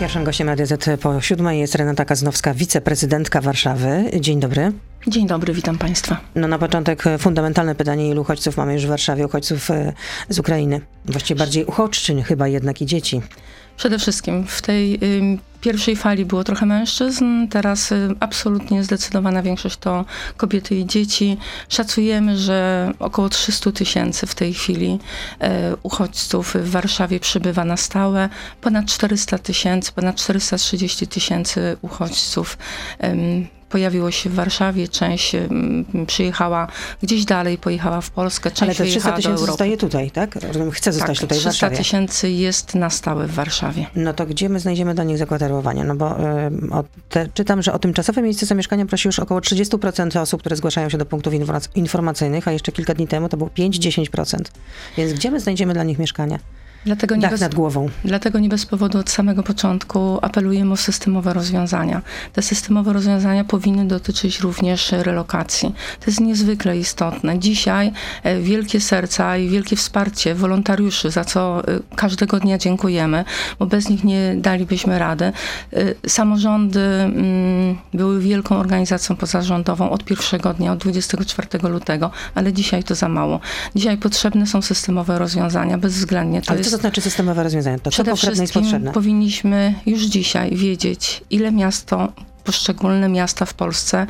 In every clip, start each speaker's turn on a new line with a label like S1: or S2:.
S1: Pierwszym gościem Radia Z po siódmej jest Renata Kaznowska, wiceprezydentka Warszawy. Dzień dobry.
S2: Dzień dobry, witam Państwa.
S1: No na początek fundamentalne pytanie, ilu uchodźców mamy już w Warszawie, uchodźców e, z Ukrainy? Właściwie bardziej uchodźczyń chyba jednak i dzieci.
S2: Przede wszystkim w tej pierwszej fali było trochę mężczyzn, teraz y, absolutnie zdecydowana większość to kobiety i dzieci. Szacujemy, że około 300 tysięcy w tej chwili y, uchodźców w Warszawie przybywa na stałe. Ponad 400 tysięcy, ponad 430 tysięcy uchodźców pojawiło się w Warszawie, część przyjechała gdzieś dalej, pojechała w Polskę, część
S1: Ale te 300 tysięcy
S2: zostaje
S1: tutaj, tak? Chce zostać
S2: tak,
S1: tutaj w Warszawie.
S2: 300 tysięcy jest na stałe w Warszawie.
S1: No to gdzie my znajdziemy dla nich zakwaterowanie? No bo y, te, czytam, że o tymczasowe miejsce zamieszkania prosi już około 30% osób, które zgłaszają się do punktów informacyjnych, a jeszcze kilka dni temu to było 5-10%. Więc gdzie my znajdziemy dla nich mieszkania? Dlatego nie, bez, nad głową.
S2: dlatego nie bez powodu od samego początku apelujemy o systemowe rozwiązania. Te systemowe rozwiązania powinny dotyczyć również relokacji. To jest niezwykle istotne. Dzisiaj e, wielkie serca i wielkie wsparcie wolontariuszy, za co e, każdego dnia dziękujemy, bo bez nich nie dalibyśmy rady. E, samorządy mm, były wielką organizacją pozarządową od pierwszego dnia, od 24 lutego, ale dzisiaj to za mało. Dzisiaj potrzebne są systemowe rozwiązania, bezwzględnie. To
S1: ale jest to znaczy systemowe rozwiązanie? To
S2: Przede
S1: co jest potrzebne?
S2: powinniśmy już dzisiaj wiedzieć, ile miasto poszczególne miasta w Polsce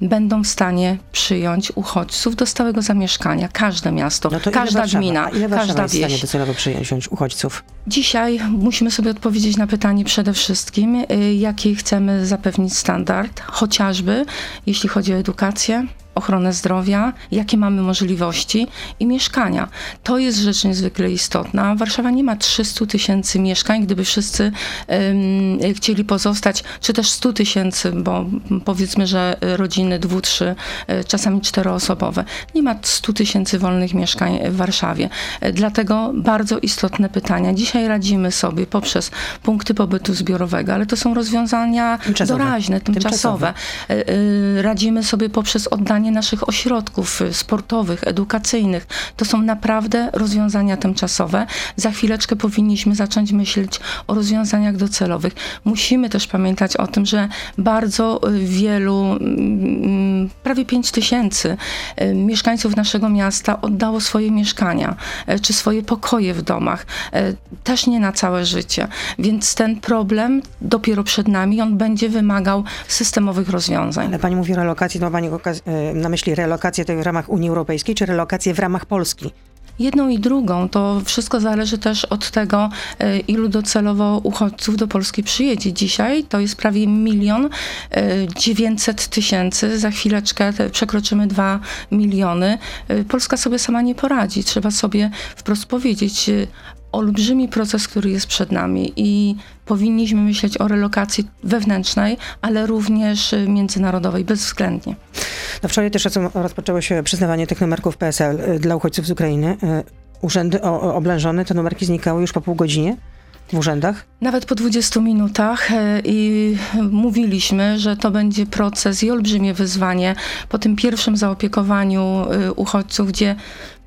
S2: będą w stanie przyjąć uchodźców do stałego zamieszkania. Każde miasto,
S1: no
S2: każda gmina,
S1: ile
S2: każda
S1: jest
S2: wieś.
S1: w stanie docelowo przyjąć uchodźców?
S2: Dzisiaj musimy sobie odpowiedzieć na pytanie przede wszystkim, y, jaki chcemy zapewnić standard, chociażby jeśli chodzi o edukację, ochronę zdrowia, jakie mamy możliwości i mieszkania. To jest rzecz niezwykle istotna. Warszawa nie ma 300 tysięcy mieszkań, gdyby wszyscy um, chcieli pozostać, czy też 100 tysięcy, bo powiedzmy, że rodziny dwu, trzy, e, czasami czteroosobowe. Nie ma 100 tysięcy wolnych mieszkań w Warszawie. E, dlatego bardzo istotne pytania. Dzisiaj radzimy sobie poprzez punkty pobytu zbiorowego, ale to są rozwiązania tymczasowe. doraźne, tymczasowe. tymczasowe. E, radzimy sobie poprzez oddanie naszych ośrodków y, sportowych, edukacyjnych. To są naprawdę rozwiązania tymczasowe. Za chwileczkę powinniśmy zacząć myśleć o rozwiązaniach docelowych. Musimy też pamiętać o tym, że bardzo y, wielu, mm, mm, prawie 5 tysięcy y, mieszkańców naszego miasta oddało swoje mieszkania czy swoje pokoje w domach. Też nie na całe życie. Więc ten problem dopiero przed nami, on będzie wymagał systemowych rozwiązań.
S1: Ale pani mówi o relokacji, to ma pani na myśli relokację w ramach Unii Europejskiej, czy relokację w ramach Polski?
S2: Jedną i drugą. To wszystko zależy też od tego, e, ilu docelowo uchodźców do Polski przyjedzie. Dzisiaj to jest prawie milion e, dziewięćset tysięcy. Za chwileczkę przekroczymy dwa miliony. E, Polska sobie sama nie poradzi. Trzeba sobie wprost powiedzieć, olbrzymi proces, który jest przed nami i powinniśmy myśleć o relokacji wewnętrznej, ale również międzynarodowej, bezwzględnie.
S1: No wczoraj też rozpoczęło się przyznawanie tych numerków PSL y, dla uchodźców z Ukrainy. Y, urzędy oblężone, te numerki znikały już po pół godzinie w urzędach?
S2: Nawet po 20 minutach y, i mówiliśmy, że to będzie proces i olbrzymie wyzwanie po tym pierwszym zaopiekowaniu uchodźców, gdzie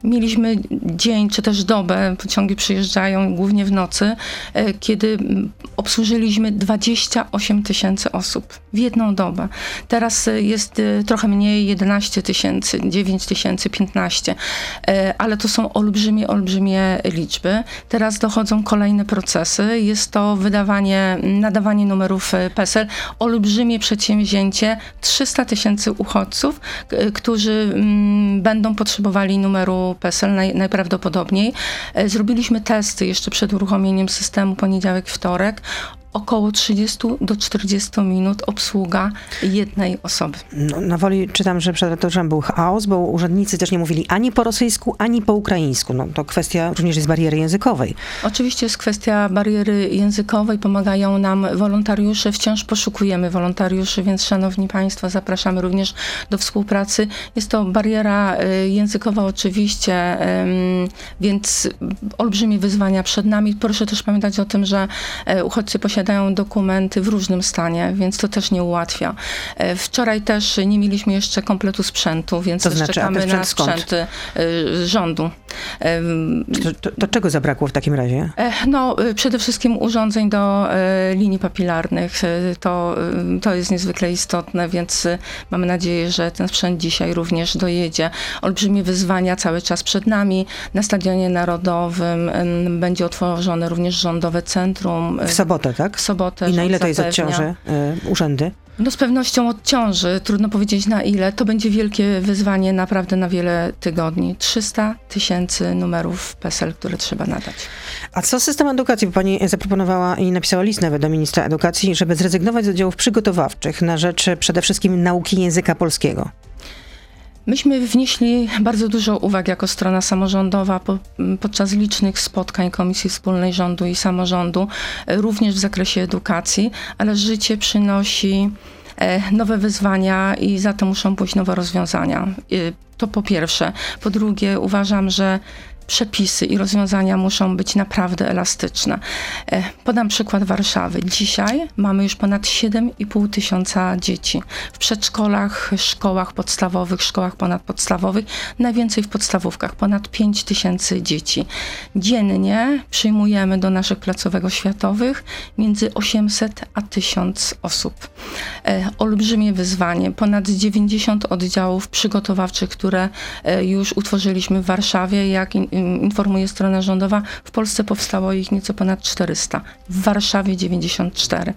S2: Mieliśmy dzień czy też dobę, pociągi przyjeżdżają głównie w nocy, e, kiedy obsłużyliśmy 28 tysięcy osób w jedną dobę. Teraz e, jest e, trochę mniej, 11 tysięcy, 9 tysięcy, 15, ale to są olbrzymie, olbrzymie liczby. Teraz dochodzą kolejne procesy. Jest to wydawanie, nadawanie numerów PESEL, olbrzymie przedsięwzięcie, 300 tysięcy uchodźców, którzy będą potrzebowali numeru PESEL naj, najprawdopodobniej. E, zrobiliśmy testy jeszcze przed uruchomieniem systemu poniedziałek, wtorek około 30 do 40 minut obsługa jednej osoby.
S1: No, na woli czytam, że przed ratuszem był chaos, bo urzędnicy też nie mówili ani po rosyjsku, ani po ukraińsku. No, to kwestia również jest bariery językowej.
S2: Oczywiście jest kwestia bariery językowej. Pomagają nam wolontariusze. Wciąż poszukujemy wolontariuszy, więc szanowni państwo, zapraszamy również do współpracy. Jest to bariera y, językowa oczywiście, więc olbrzymie wyzwania przed nami. Proszę też pamiętać o tym, że e, uchodźcy posiadają posiadają dokumenty w różnym stanie, więc to też nie ułatwia. E, wczoraj też nie mieliśmy jeszcze kompletu sprzętu, więc
S1: to znaczy,
S2: czekamy
S1: sprzęt
S2: na sprzęty
S1: skąd?
S2: rządu.
S1: To, to, to, czego zabrakło w takim razie?
S2: E, no, y, przede wszystkim urządzeń do e, linii papilarnych. E, to, to jest niezwykle istotne, więc mamy nadzieję, że ten sprzęt dzisiaj również dojedzie. Olbrzymie wyzwania cały czas przed nami. Na Stadionie Narodowym będzie otworzone również rządowe centrum.
S1: W sobotę, tak?
S2: W sobotę.
S1: I na ile to jest odciąży urzędy?
S2: No z pewnością odciąży, trudno powiedzieć na ile. To będzie wielkie wyzwanie naprawdę na wiele tygodni. 300 tysięcy numerów PESEL, które trzeba nadać.
S1: A co system edukacji? Bo pani zaproponowała i napisała list nawet do ministra edukacji, żeby zrezygnować z oddziałów przygotowawczych na rzecz przede wszystkim nauki języka polskiego.
S2: Myśmy wnieśli bardzo dużo uwag jako strona samorządowa po, podczas licznych spotkań Komisji Wspólnej Rządu i Samorządu, również w zakresie edukacji, ale życie przynosi e, nowe wyzwania i za to muszą pójść nowe rozwiązania. E, to po pierwsze. Po drugie, uważam, że przepisy i rozwiązania muszą być naprawdę elastyczne. E, podam przykład Warszawy. Dzisiaj mamy już ponad 7,5 tysiąca dzieci w przedszkolach, szkołach podstawowych, szkołach ponadpodstawowych, najwięcej w podstawówkach, ponad 5 tysięcy dzieci. Dziennie przyjmujemy do naszych placówek oświatowych między 800 a 1000 osób. E, olbrzymie wyzwanie, ponad 90 oddziałów przygotowawczych, które e, już utworzyliśmy w Warszawie, jak informuje strona rządowa, w Polsce powstało ich nieco ponad 400, w Warszawie 94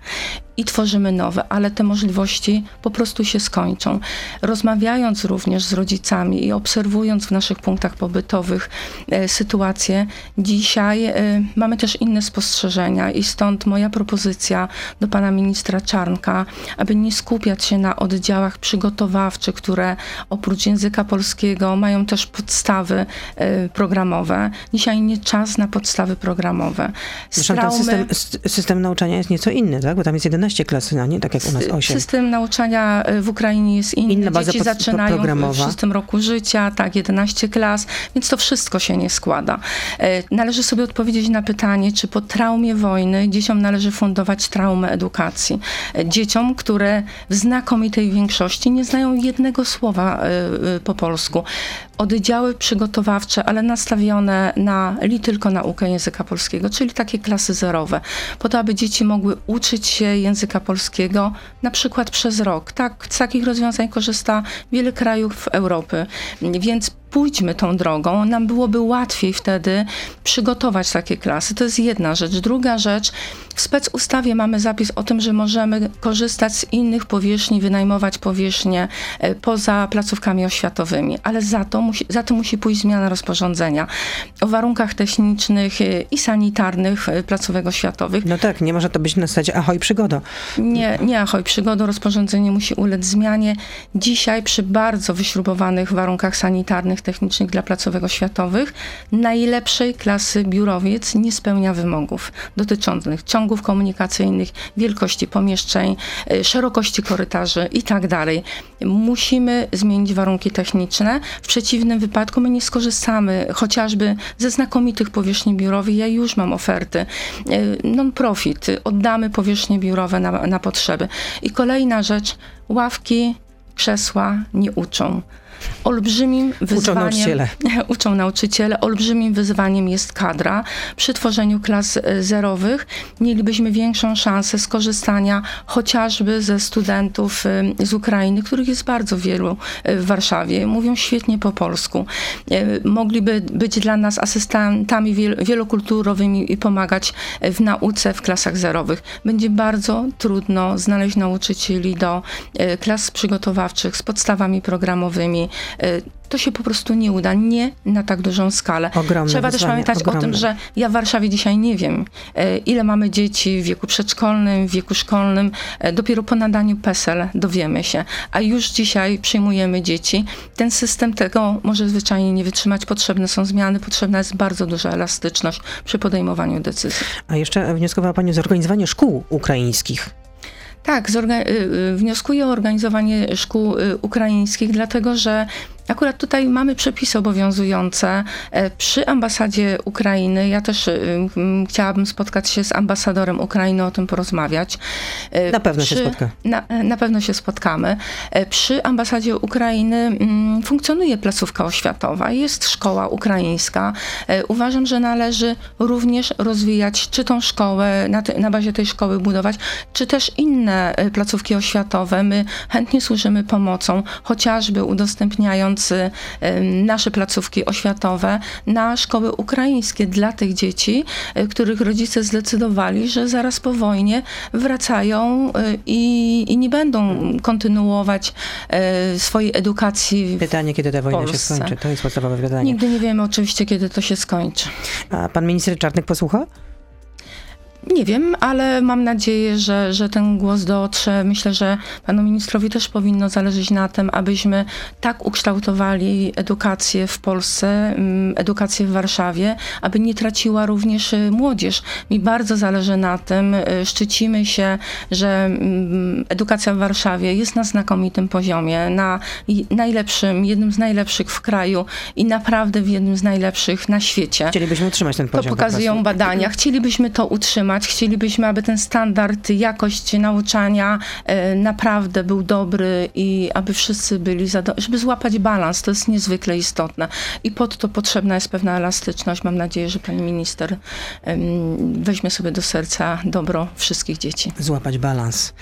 S2: i tworzymy nowe, ale te możliwości po prostu się skończą. Rozmawiając również z rodzicami i obserwując w naszych punktach pobytowych e, sytuację, dzisiaj e, mamy też inne spostrzeżenia i stąd moja propozycja do pana ministra Czarnka, aby nie skupiać się na oddziałach przygotowawczych, które oprócz języka polskiego mają też podstawy e, programowe. Dzisiaj nie czas na podstawy programowe.
S1: Zresztą ten system, system nauczania jest nieco inny, tak? bo tam jest 11 12 klas, a nie tak jak u nas 8.
S2: System nauczania y, w Ukrainie jest inny. Inna baza Dzieci zaczynają w szóstym roku życia, tak, 11 klas, więc to wszystko się nie składa. E, należy sobie odpowiedzieć na pytanie, czy po traumie wojny dzieciom należy fundować traumę edukacji. E, dzieciom, które w znakomitej większości nie znają jednego słowa po polsku. Oddziały przygotowawcze, ale nastawione na li tylko naukę języka polskiego, czyli takie klasy zerowe, po to, aby dzieci mogły uczyć się języka polskiego na przykład przez rok. Tak, z takich rozwiązań korzysta wiele krajów Europy, więc pójdźmy tą drogą, nam byłoby łatwiej wtedy przygotować takie klasy. To jest jedna rzecz. Druga rzecz, w specustawie mamy zapis o tym, że możemy korzystać z innych powierzchni, wynajmować powierzchnie poza placówkami oświatowymi, ale za to musi, za to musi pójść zmiana rozporządzenia o warunkach technicznych e, i sanitarnych e, placówek oświatowych.
S1: No tak, nie może to być na zasadzie ahoj przygoda.
S2: Nie, nie ahoj przygoda, rozporządzenie musi ulec zmianie. Dzisiaj przy bardzo wyśrubowanych warunkach sanitarnych technicznych dla placówek oświatowych najlepszej klasy biurowiec nie spełnia wymogów dotyczących ciągów komunikacyjnych, wielkości pomieszczeń, y, szerokości korytarzy itd. Tak Musimy zmienić warunki techniczne. W przeciwnym wypadku my nie skorzystamy chociażby ze znakomitych powierzchni biurowych. Ja już mam oferty y, non-profit. Oddamy powierzchnie biurowe na, na potrzeby. I kolejna rzecz, ławki, krzesła nie uczą. Olbrzymim wyzwaniem... Uczą
S1: nauczyciele.
S2: Uczą nauczyciele. Olbrzymim wyzwaniem jest kadra. Przy tworzeniu klas e, zerowych mielibyśmy większą szansę skorzystania chociażby ze studentów e, z Ukrainy, których jest bardzo wielu e, w Warszawie. Mówią świetnie po polsku. Mogliby być dla nas asystentami wielokulturowymi i pomagać w nauce w klasach zerowych. Będzie bardzo trudno znaleźć nauczycieli do klas przygotowawczych z podstawami programowymi, to się po prostu nie uda, nie na tak dużą skalę.
S1: Ogromne
S2: Trzeba też pamiętać
S1: ogromne.
S2: o tym, że ja w Warszawie dzisiaj nie wiem, y, ile mamy dzieci w wieku przedszkolnym, w wieku szkolnym. Y, dopiero po nadaniu PESEL dowiemy się, a już dzisiaj przyjmujemy dzieci. Ten system tego może zwyczajnie nie wytrzymać. Potrzebne są zmiany, potrzebna jest bardzo duża elastyczność przy podejmowaniu decyzji.
S1: A jeszcze wnioskowała Pani o zorganizowanie szkół ukraińskich.
S2: Tak, wnioskuję o organizowanie szkół ukraińskich, dlatego że Akurat tutaj mamy przepisy obowiązujące. E, przy ambasadzie Ukrainy, ja też y, chciałabym spotkać się z ambasadorem Ukrainy, o tym porozmawiać.
S1: E, na pewno przy, się spotka.
S2: Na, na, pewno się spotkamy. E, przy ambasadzie Ukrainy funkcjonuje placówka oświatowa, jest szkoła ukraińska. Uważam, że należy również rozwijać, czy tą szkołę, na, te, na bazie tej szkoły budować, czy też inne placówki oświatowe. My chętnie służymy pomocą, chociażby udostępniając nasze placówki oświatowe na szkoły ukraińskie dla tych dzieci, e, których rodzice zdecydowali, że zaraz po wojnie wracają e, i, i nie będą kontynuować e, swojej edukacji.
S1: Pytanie, kiedy ta wojna się skończy? To jest podstawowe pytanie.
S2: Nigdy nie wiemy oczywiście, kiedy to się skończy.
S1: A pan minister Czarnek posłucha?
S2: Nie wiem, ale mam nadzieję, że, że ten głos dotrze. Myślę, że panu ministrowi też powinno zależeć na tym, abyśmy tak ukształtowali edukację w Polsce, mm, edukację w Warszawie, aby nie traciła również y, młodzież. Mi bardzo zależy na tym, y, szczycimy się, że mm, edukacja w Warszawie jest na znakomitym poziomie, na najlepszym, jednym z najlepszych w kraju i naprawdę w jednym z najlepszych na świecie.
S1: Chcielibyśmy utrzymać ten poziom.
S2: To pokazują po badania. Chcielibyśmy to utrzymać utrzymać. Chcielibyśmy, aby ten standard, jakość nauczania e, naprawdę był dobry i aby wszyscy byli zadowoleni, żeby złapać balans. To jest niezwykle istotne. I pod to potrzebna jest pewna elastyczność. Mam nadzieję, że pani minister weźmie sobie do serca dobro wszystkich dzieci.
S1: Złapać balans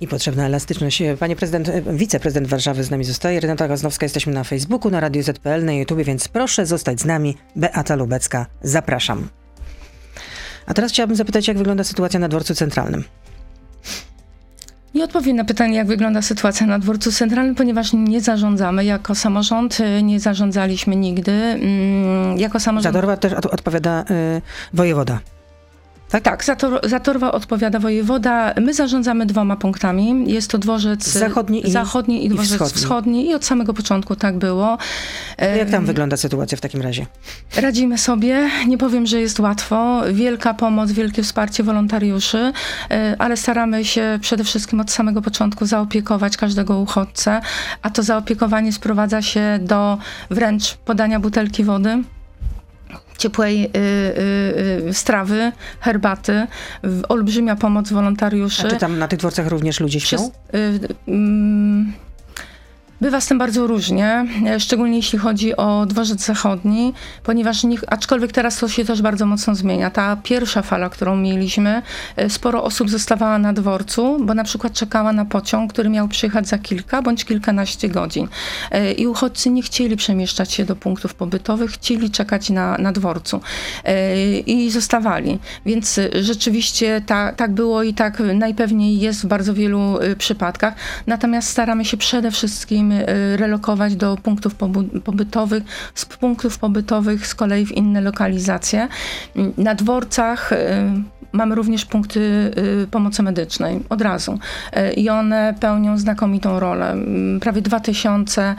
S1: i potrzebna elastyczność. Panie prezydent, e, wiceprezydent Warszawy z nami zostaje. Renata Gaznowska, jesteśmy na Facebooku, na Radio ZPL, na YouTube, więc proszę zostać z nami. Beata Lubecka, zapraszam. A teraz chciałabym zapytać, jak wygląda sytuacja na dworcu centralnym.
S2: Nie odpowiem na pytanie, jak wygląda sytuacja na dworcu centralnym, ponieważ nie zarządzamy jako samorząd, nie zarządzaliśmy nigdy. Mm, jako samorząd...
S1: Zadorwa też odpowiada y, wojewoda.
S2: Tak, tak za, tor, za Torwa odpowiada wojewoda. My zarządzamy dwoma punktami. Jest to dworzec
S1: zachodni i,
S2: zachodni i dworzec i wschodni. wschodni. I od samego początku tak było.
S1: Jak tam wygląda sytuacja w takim razie?
S2: Radzimy sobie. Nie powiem, że jest łatwo. Wielka pomoc, wielkie wsparcie wolontariuszy, e, ale staramy się przede wszystkim od samego początku zaopiekować każdego uchodźcę, a to zaopiekowanie sprowadza się do wręcz podania butelki wody ciepłej y, y, y, strawy, herbaty, olbrzymia pomoc wolontariuszy.
S1: A czy tam na tych dworcach również ludzie śpią? Przez,
S2: mm, Bywa z tym bardzo różnie, e, szczególnie jeśli chodzi o dworzec zachodni, ponieważ nie, aczkolwiek teraz to się też bardzo mocno zmienia. Ta pierwsza fala, którą mieliśmy, e, sporo osób zostawała na dworcu, bo na przykład czekała na pociąg, który miał przyjechać za kilka bądź kilkanaście godzin. E, I uchodźcy nie chcieli przemieszczać się do punktów pobytowych, chcieli czekać na, na dworcu i zostawali. Więc rzeczywiście ta, tak było i tak najpewniej jest w bardzo wielu przypadkach. Natomiast staramy się przede wszystkim Y, relokować do punktów pobytowych, z punktów pobytowych z kolei w inne lokalizacje. Na dworcach y, mamy również punkty y, pomocy medycznej od razu i one pełnią znakomitą rolę. Prawie 2000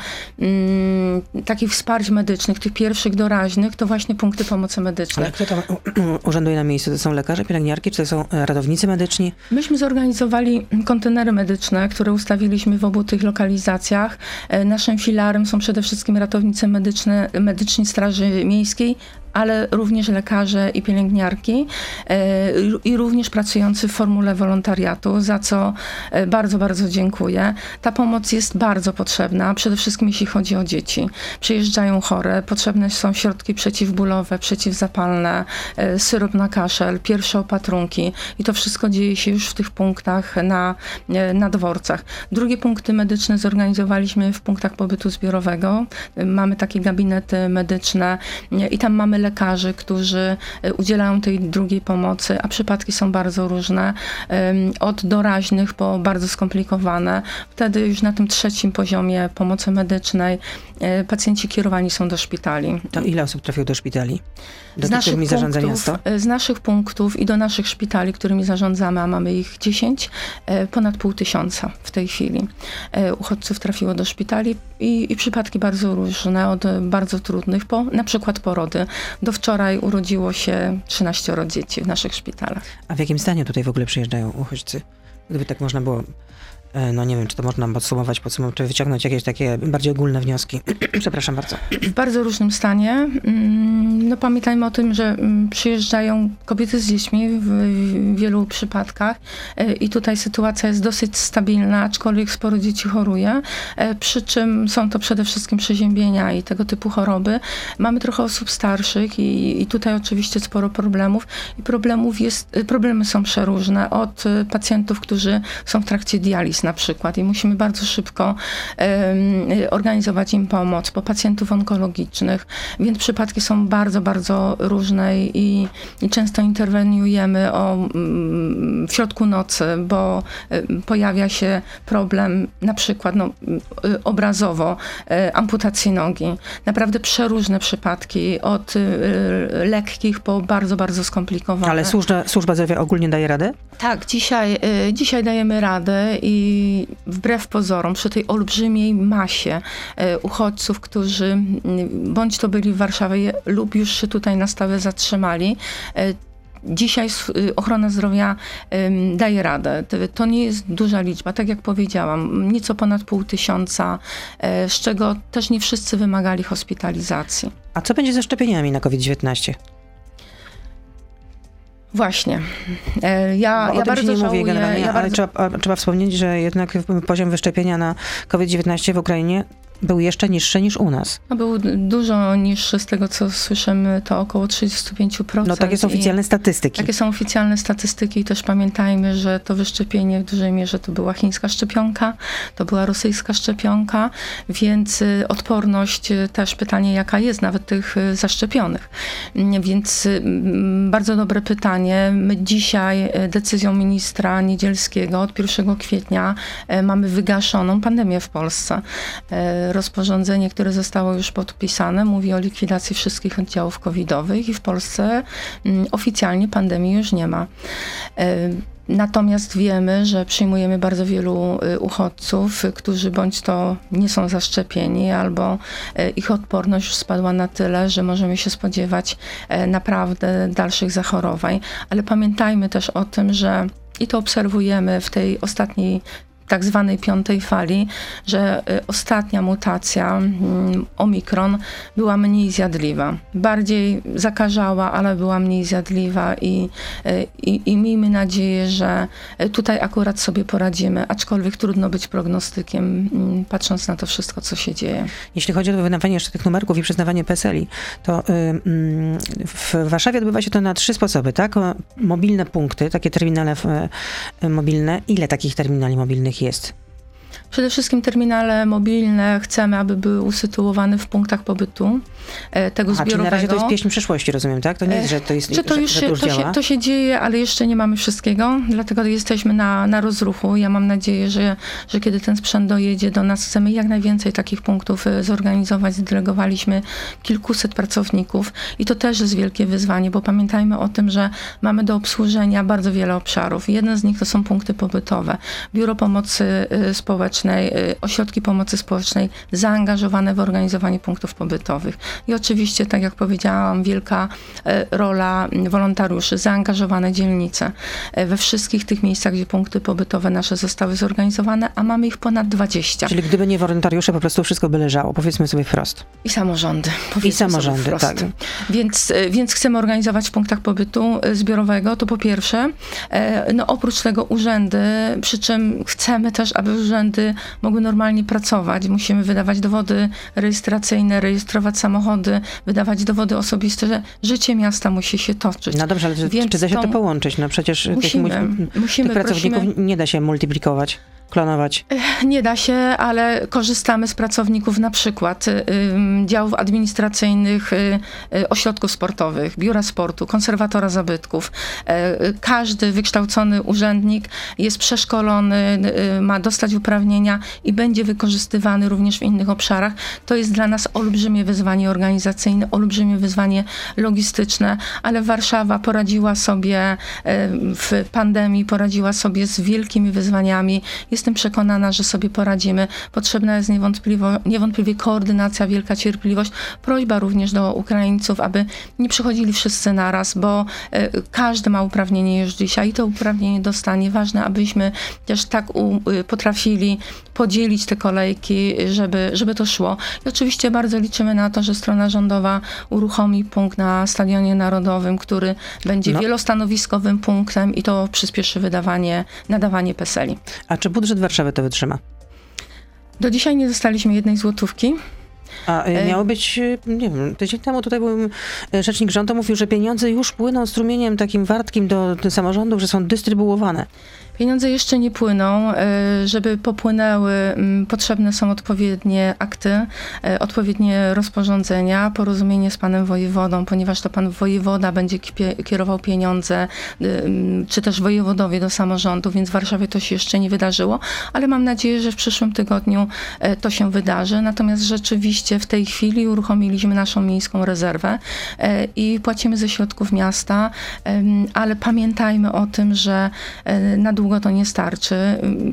S2: takich wsparć medycznych, tych pierwszych doraźnych, to właśnie punkty pomocy medycznej.
S1: Ale kto tam urzęduje na miejscu? To są lekarze, pielęgniarki, czy to są e, ratownicy medyczni?
S2: Myśmy zorganizowali kontenery medyczne, które ustawiliśmy w obu tych lokalizacjach. E, naszym filarem są przede wszystkim ratownicy medyczne, medyczni Straży Miejskiej, ale również lekarze i pielęgniarki e, i również pracujący w formule wolontariatu, za co e, bardzo, bardzo dziękuję. Ta pomoc jest bardzo potrzebna, przede wszystkim jeśli chodzi o dzieci. Przyjeżdżają chore, potrzebne są środki przeciwbólowe, przeciwzapalne, e, syrop na kaszel, pierwsze opatrunki i to wszystko dzieje się już w tych punktach na, na dworcach. Drugie punkty medyczne zorganizowaliśmy w punktach pobytu zbiorowego. Mamy takie gabinety medyczne i tam mamy lekarzy, którzy e, udzielają tej drugiej pomocy, a przypadki są bardzo różne, od doraźnych po bardzo skomplikowane. Wtedy już na tym trzecim poziomie pomocy medycznej pacjenci kierowani są do szpitali.
S1: To ile osób trafiło do szpitali? Do z, tych, naszych zarządza miasto?
S2: E, z naszych punktów i do naszych szpitali, którymi zarządzamy, a mamy ich 10, ponad pół tysiąca w tej chwili. Uchodźców trafiło do szpitali i, i przypadki bardzo różne, od bardzo trudnych po na przykład porody do wczoraj urodziło się 13 dzieci w naszych szpitalach.
S1: A w jakim stanie tutaj w ogóle przyjeżdżają uchodźcy? Gdyby tak można było E, no nie wiem, czy to można podsumować, podsumować, czy wyciągnąć jakieś takie bardziej ogólne wnioski. Przepraszam bardzo.
S2: W bardzo różnym stanie. No pamiętajmy o tym, że mm, przyjeżdżają kobiety z dziećmi w wielu przypadkach. E, i tutaj sytuacja jest dosyć stabilna, aczkolwiek sporo dzieci choruje, e, przy czym są to przede wszystkim przeziębienia i tego typu choroby. Mamy trochę osób starszych i, i tutaj oczywiście sporo problemów. I problemów jest, problemy są przeróżne. Od pacjentów, którzy są w trakcie dializ na przykład i musimy bardzo szybko organizować im pomoc, po pacjentów onkologicznych, więc przypadki są bardzo, bardzo różne i, i często interweniujemy o, w środku nocy, bo pojawia się problem na przykład no, y, obrazowo e, amputacji nogi. Naprawdę przeróżne przypadki, od y, lekkich po bardzo, bardzo skomplikowane.
S1: Ale służba, służba zdrowia ogólnie daje radę?
S2: Tak, dzisiaj, y, dzisiaj dajemy radę i wbrew pozorom, przy tej olbrzymiej masie uchodźców, którzy bądź to byli w Warszawie lub już się tutaj na stałe zatrzymali, e, Dzisiaj y, ochrona zdrowia daje radę. To nie jest duża liczba, tak jak powiedziałam, nieco ponad pół tysiąca, e, z czego też nie wszyscy wymagali hospitalizacji.
S1: A co będzie ze szczepieniami na COVID-19?
S2: Właśnie. E, ja, ja bardzo nie żałuję,
S1: mówię generalnie,
S2: ja
S1: ale
S2: bardzo...
S1: trzeba, trzeba wspomnieć, że jednak poziom wyszczepienia na COVID-19 w Ukrainie był jeszcze niższy niż u nas.
S2: No, był dużo niższy, z tego co słyszymy, to około 35%.
S1: No takie są oficjalne statystyki.
S2: Takie są oficjalne statystyki i też pamiętajmy, że to wyszczepienie w dużej mierze to była chińska szczepionka, to była rosyjska szczepionka, więc y, odporność y, też pytanie, jaka jest nawet tych y, zaszczepionych. Mm, więc mm, bardzo dobre pytanie. My dzisiaj decyzją ministra Niedzielskiego od 1 kwietnia mamy wygaszoną pandemię w Polsce rozporządzenie, które zostało już podpisane, mówi o likwidacji wszystkich oddziałów covidowych i w Polsce mm, oficjalnie pandemii już nie ma. E, natomiast wiemy, że przyjmujemy bardzo wielu y, uchodźców, którzy bądź to nie są zaszczepieni, albo e, ich odporność już spadła na tyle, że możemy się spodziewać e, naprawdę dalszych zachorowań. Ale pamiętajmy też o tym, że i to obserwujemy w tej ostatniej tak zwanej piątej fali, że y, ostatnia mutacja mm, Omikron była mniej zjadliwa. Bardziej zakażała, ale była mniej zjadliwa i, y, i, i miejmy nadzieję, że y, tutaj akurat sobie poradzimy, aczkolwiek trudno być prognostykiem, mm, patrząc na to wszystko, co się dzieje.
S1: Jeśli chodzi o wydawanie jeszcze tych numerków i przyznawanie PESEL-i, to mm, w Warszawie odbywa się to na trzy sposoby, tak? Mobilne punkty, takie terminale mobilne. Ile takich terminali mobilnych jest.
S2: Przede wszystkim terminale mobilne chcemy, aby były usytuowane w punktach pobytu e, tego Aha, zbiorowego.
S1: Na razie to jest pieśń przyszłości, rozumiem, tak? To nie jest, że to jest
S2: Czy to już,
S1: że,
S2: że to,
S1: to,
S2: się, to się dzieje, ale jeszcze nie mamy wszystkiego, dlatego jesteśmy na, na rozruchu. Ja mam nadzieję, że, że kiedy ten sprzęt dojedzie do nas, chcemy jak najwięcej takich punktów e, zorganizować. Zdelegowaliśmy kilkuset pracowników i to też jest wielkie wyzwanie, bo pamiętajmy o tym, że mamy do obsłużenia bardzo wiele obszarów. Jeden z nich to są punkty pobytowe. Biuro Pomocy e, Społecznej, społecznej, y, ośrodki pomocy społecznej zaangażowane w organizowanie punktów pobytowych. I oczywiście, tak jak powiedziałam, wielka y, rola wolontariuszy, zaangażowane dzielnice y, we wszystkich tych miejscach, gdzie punkty pobytowe nasze zostały zorganizowane, a mamy ich ponad 20.
S1: Czyli gdyby nie wolontariusze, po prostu wszystko by leżało, powiedzmy sobie wprost.
S2: I samorządy.
S1: I samorządy, tak.
S2: Więc, więc chcemy organizować w punktach pobytu zbiorowego, to po pierwsze. No oprócz tego urzędy, przy czym chcemy też, aby urzędy mogły normalnie pracować. Musimy wydawać dowody rejestracyjne, rejestrować samochody, wydawać dowody osobiste, że życie miasta musi się toczyć.
S1: No dobrze, ale Więc czy da się to połączyć? No przecież
S2: musimy,
S1: tych, musimy, tych pracowników prosimy. nie da się multiplikować klonować?
S2: Nie da się, ale korzystamy z pracowników na przykład y, działów administracyjnych, y, y, ośrodków sportowych, biura sportu, konserwatora zabytków. Każdy wykształcony urzędnik jest przeszkolony, ma dostać uprawnienia i będzie wykorzystywany również w innych obszarach. To jest dla nas olbrzymie wyzwanie organizacyjne, olbrzymie wyzwanie logistyczne, ale Warszawa poradziła sobie w pandemii, poradziła sobie z wielkimi wyzwaniami Jestem przekonana, że sobie poradzimy. Potrzebna jest niewątpliwie, koordynacja, wielka cierpliwość. Prośba również do Ukraińców, aby nie przychodzili wszyscy naraz, bo e, każdy ma uprawnienie już dzisiaj i to uprawnienie dostanie. Ważne, abyśmy też tak y, potrafili podzielić te kolejki, żeby, żeby to szło. I oczywiście bardzo liczymy na to, że strona rządowa uruchomi punkt na Stadionie Narodowym, który będzie no. wielostanowiskowym punktem i to przyspieszy wydawanie, nadawanie PESELi.
S1: A czy budżet Warszawy to wytrzyma?
S2: Do dzisiaj nie dostaliśmy jednej złotówki.
S1: A e, e, miało być, e, nie wiem, tydzień temu tutaj był rzecznik rządu, mówił, że pieniądze już płyną strumieniem takim wartkim do samorządów, że są dystrybuowane.
S2: Pieniądze jeszcze nie płyną. Żeby popłynęły, potrzebne są odpowiednie akty, odpowiednie rozporządzenia, porozumienie z panem wojewodą, ponieważ to pan wojewoda będzie kierował pieniądze, czy też wojewodowie do samorządu, więc w Warszawie to się jeszcze nie wydarzyło, ale mam nadzieję, że w przyszłym tygodniu to się wydarzy. Natomiast rzeczywiście w tej chwili uruchomiliśmy naszą miejską rezerwę i płacimy ze środków miasta, ale pamiętajmy o tym, że na długo to nie starczy.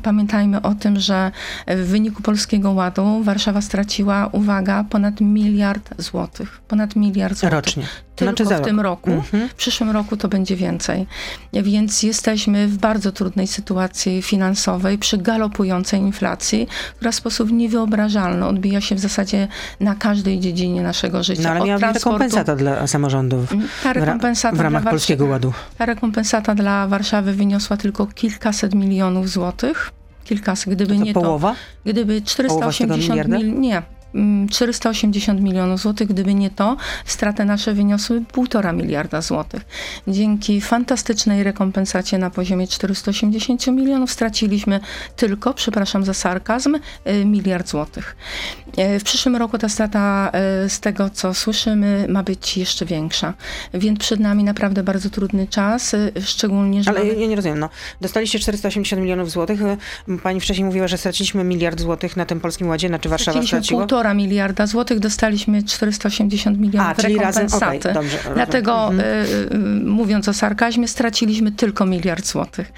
S2: Pamiętajmy o tym, że w wyniku Polskiego Ładu Warszawa straciła, uwaga, ponad miliard złotych. Ponad miliard złotych.
S1: Rocznie
S2: tylko znaczy w tym roku. Mhm. W przyszłym roku to będzie więcej. Więc jesteśmy w bardzo trudnej sytuacji finansowej przy galopującej inflacji, która w sposób niewyobrażalny odbija się w zasadzie na każdej dziedzinie naszego życia.
S1: No ale miała być rekompensata dla samorządów mm, ta rekompensata w ramach Polskiego Ładu.
S2: Ta rekompensata dla Warszawy wyniosła tylko kilkaset milionów złotych. Kilkaset, gdyby to nie
S1: połowa?
S2: to. Gdyby 480 milionów. Nie, 480 milionów złotych. Gdyby nie to, straty nasze wyniosły 1,5 miliarda złotych. Dzięki fantastycznej rekompensacie na poziomie 480 milionów straciliśmy tylko, przepraszam za sarkazm, y, miliard złotych. Y, w przyszłym roku ta strata, y, z tego co słyszymy, ma być jeszcze większa. Więc przed nami naprawdę bardzo trudny czas, szczególnie,
S1: że... Ale mamy... ja nie rozumiem, no. Dostaliście 480 milionów złotych. Pani wcześniej mówiła, że straciliśmy miliard złotych na tym Polskim Ładzie, znaczy Warszawa straciła?
S2: Półtora miliarda złotych, dostaliśmy 480 milionów A, czyli rekompensaty. Razem, okay, dobrze, Dlatego mhm. y, y, mówiąc o sarkazmie, straciliśmy tylko miliard złotych.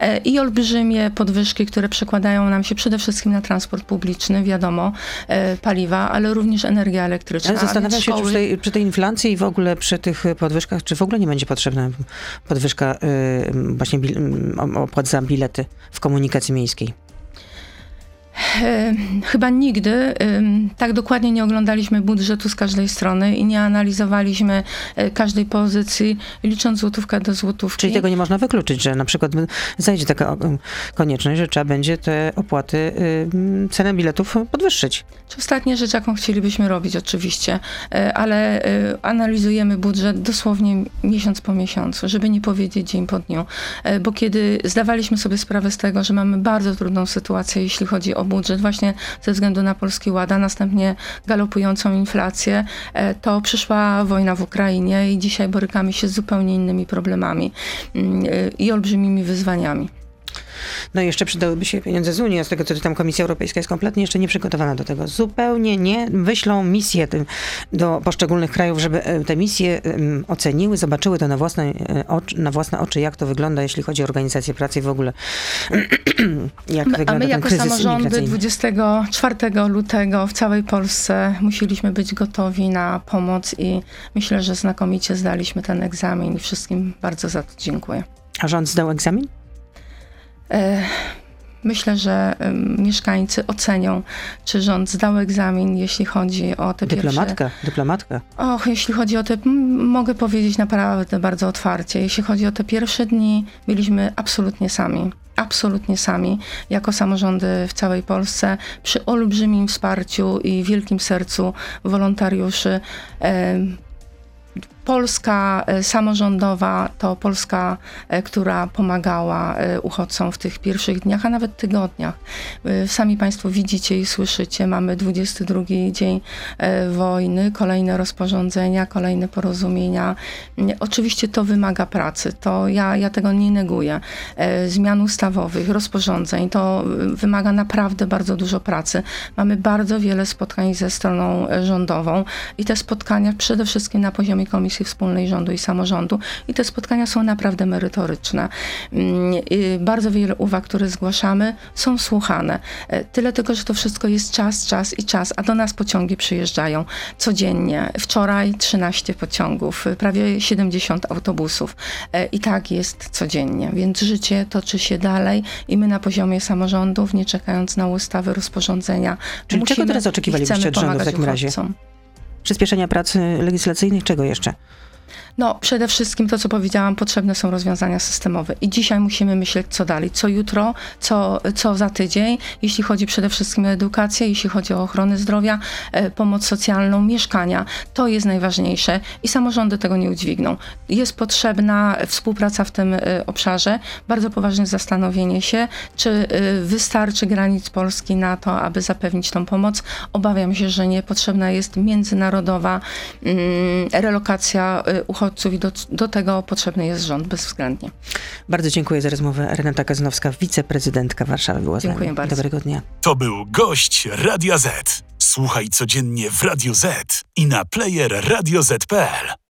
S2: E, I olbrzymie podwyżki, które przekładają nam się przede wszystkim na transport publiczny, wiadomo, e, paliwa, ale również energia elektryczna. Ale
S1: zastanawiam się, czy przy tej, przy tej, inflacji i w ogóle przy tych podwyżkach, czy w ogóle nie będzie potrzebna podwyżka y, właśnie opłat za bilety w komunikacji miejskiej?
S2: Chyba nigdy tak dokładnie nie oglądaliśmy budżetu z każdej strony i nie analizowaliśmy e, każdej pozycji, licząc złotówkę do złotówki.
S1: Czyli tego nie można wykluczyć, że na przykład zajdzie taka konieczność, że trzeba będzie te opłaty, cenę biletów podwyższyć.
S2: Czy ostatnia rzecz, jaką chcielibyśmy robić oczywiście, e, ale e, analizujemy budżet dosłownie miesiąc po miesiącu, żeby nie powiedzieć dzień po dniu, bo kiedy zdawaliśmy sobie sprawę z tego, że mamy bardzo trudną sytuację, jeśli chodzi o budżet właśnie ze względu na Polski Ład, a następnie galopującą inflację, e, to przyszła wojna w Ukrainie i dzisiaj borykamy się z zupełnie innymi problemami mm, i olbrzymimi wyzwaniami.
S1: No i jeszcze przydałyby się pieniądze z Unii, z tego co czytam, Komisja Europejska jest kompletnie jeszcze nie przygotowana do tego. Zupełnie nie. Wyślą misje do poszczególnych krajów, żeby e, te misje oceniły, zobaczyły to na własne, e, oczy, na własne oczy, jak to wygląda, jeśli chodzi o organizację pracy i w ogóle
S2: jak my, wygląda A my jako samorządy 24 lutego w całej Polsce musieliśmy być gotowi na pomoc i myślę, że znakomicie zdaliśmy ten egzamin i wszystkim bardzo za to dziękuję.
S1: A rząd zdał egzamin?
S2: E, myślę, że mieszkańcy ocenią, czy rząd zdał egzamin, jeśli chodzi o te
S1: dyplomatka,
S2: pierwsze...
S1: Dyplomatka,
S2: Och, jeśli chodzi o te... Mogę powiedzieć naprawdę bardzo otwarcie. Jeśli chodzi o te pierwsze dni, byliśmy absolutnie sami. Absolutnie sami, jako samorządy w całej Polsce, przy olbrzymim wsparciu i wielkim sercu wolontariuszy. Polska e, samorządowa to Polska, e, która pomagała e, uchodźcom w tych pierwszych dniach, a nawet tygodniach. Sami Państwo widzicie i słyszycie, mamy 22 dzień wojny, kolejne rozporządzenia, kolejne porozumienia. Oczywiście to wymaga pracy, to ja, ja tego nie neguję. Zmian ustawowych, rozporządzeń, to wymaga naprawdę bardzo dużo pracy. Mamy bardzo wiele spotkań ze stroną rządową i te spotkania przede wszystkim na poziomie Komisji Komisji Wspólnej Rządu i Samorządu i te spotkania są naprawdę merytoryczne. Mm, Bardzo wiele uwag, które zgłaszamy, są słuchane. E, Tyle tylko, że to wszystko jest czas, czas i czas, a do nas pociągi przyjeżdżają codziennie. Wczoraj 13 pociągów, prawie 70 autobusów E, i tak jest codziennie, więc życie toczy się dalej i my na poziomie samorządów, nie czekając na ustawy, rozporządzenia,
S1: Czyli czego
S2: musimy
S1: teraz
S2: i
S1: oczekiwalibyście od rządu w takim razie?
S2: uchodźcom.
S1: Przyspieszenia pracy legislacyjnych, czego jeszcze?
S2: No, przede wszystkim to, co powiedziałam, potrzebne są rozwiązania systemowe. I dzisiaj musimy myśleć, co dalej, co jutro, co, co za tydzień, jeśli chodzi przede wszystkim o edukację, jeśli chodzi o ochronę zdrowia, e, pomoc socjalną, mieszkania. To jest najważniejsze i samorządy tego nie udźwigną. Jest potrzebna współpraca w tym e, obszarze, bardzo poważne zastanowienie się, czy e, wystarczy granic Polski na to, aby zapewnić tą pomoc. Obawiam się, że nie. Potrzebna jest międzynarodowa mm, relokacja e, uchodźców i do, do tego potrzebny jest rząd bezwzględnie.
S1: Bardzo dziękuję za rozmowę. Renata Kazanowska, wiceprezydentka Warszawy była z
S2: Dziękuję
S1: nami.
S2: bardzo.
S1: Dobrego dnia.
S3: To był gość Radia Z. Słuchaj codziennie w Radio Z i na player radioz.pl.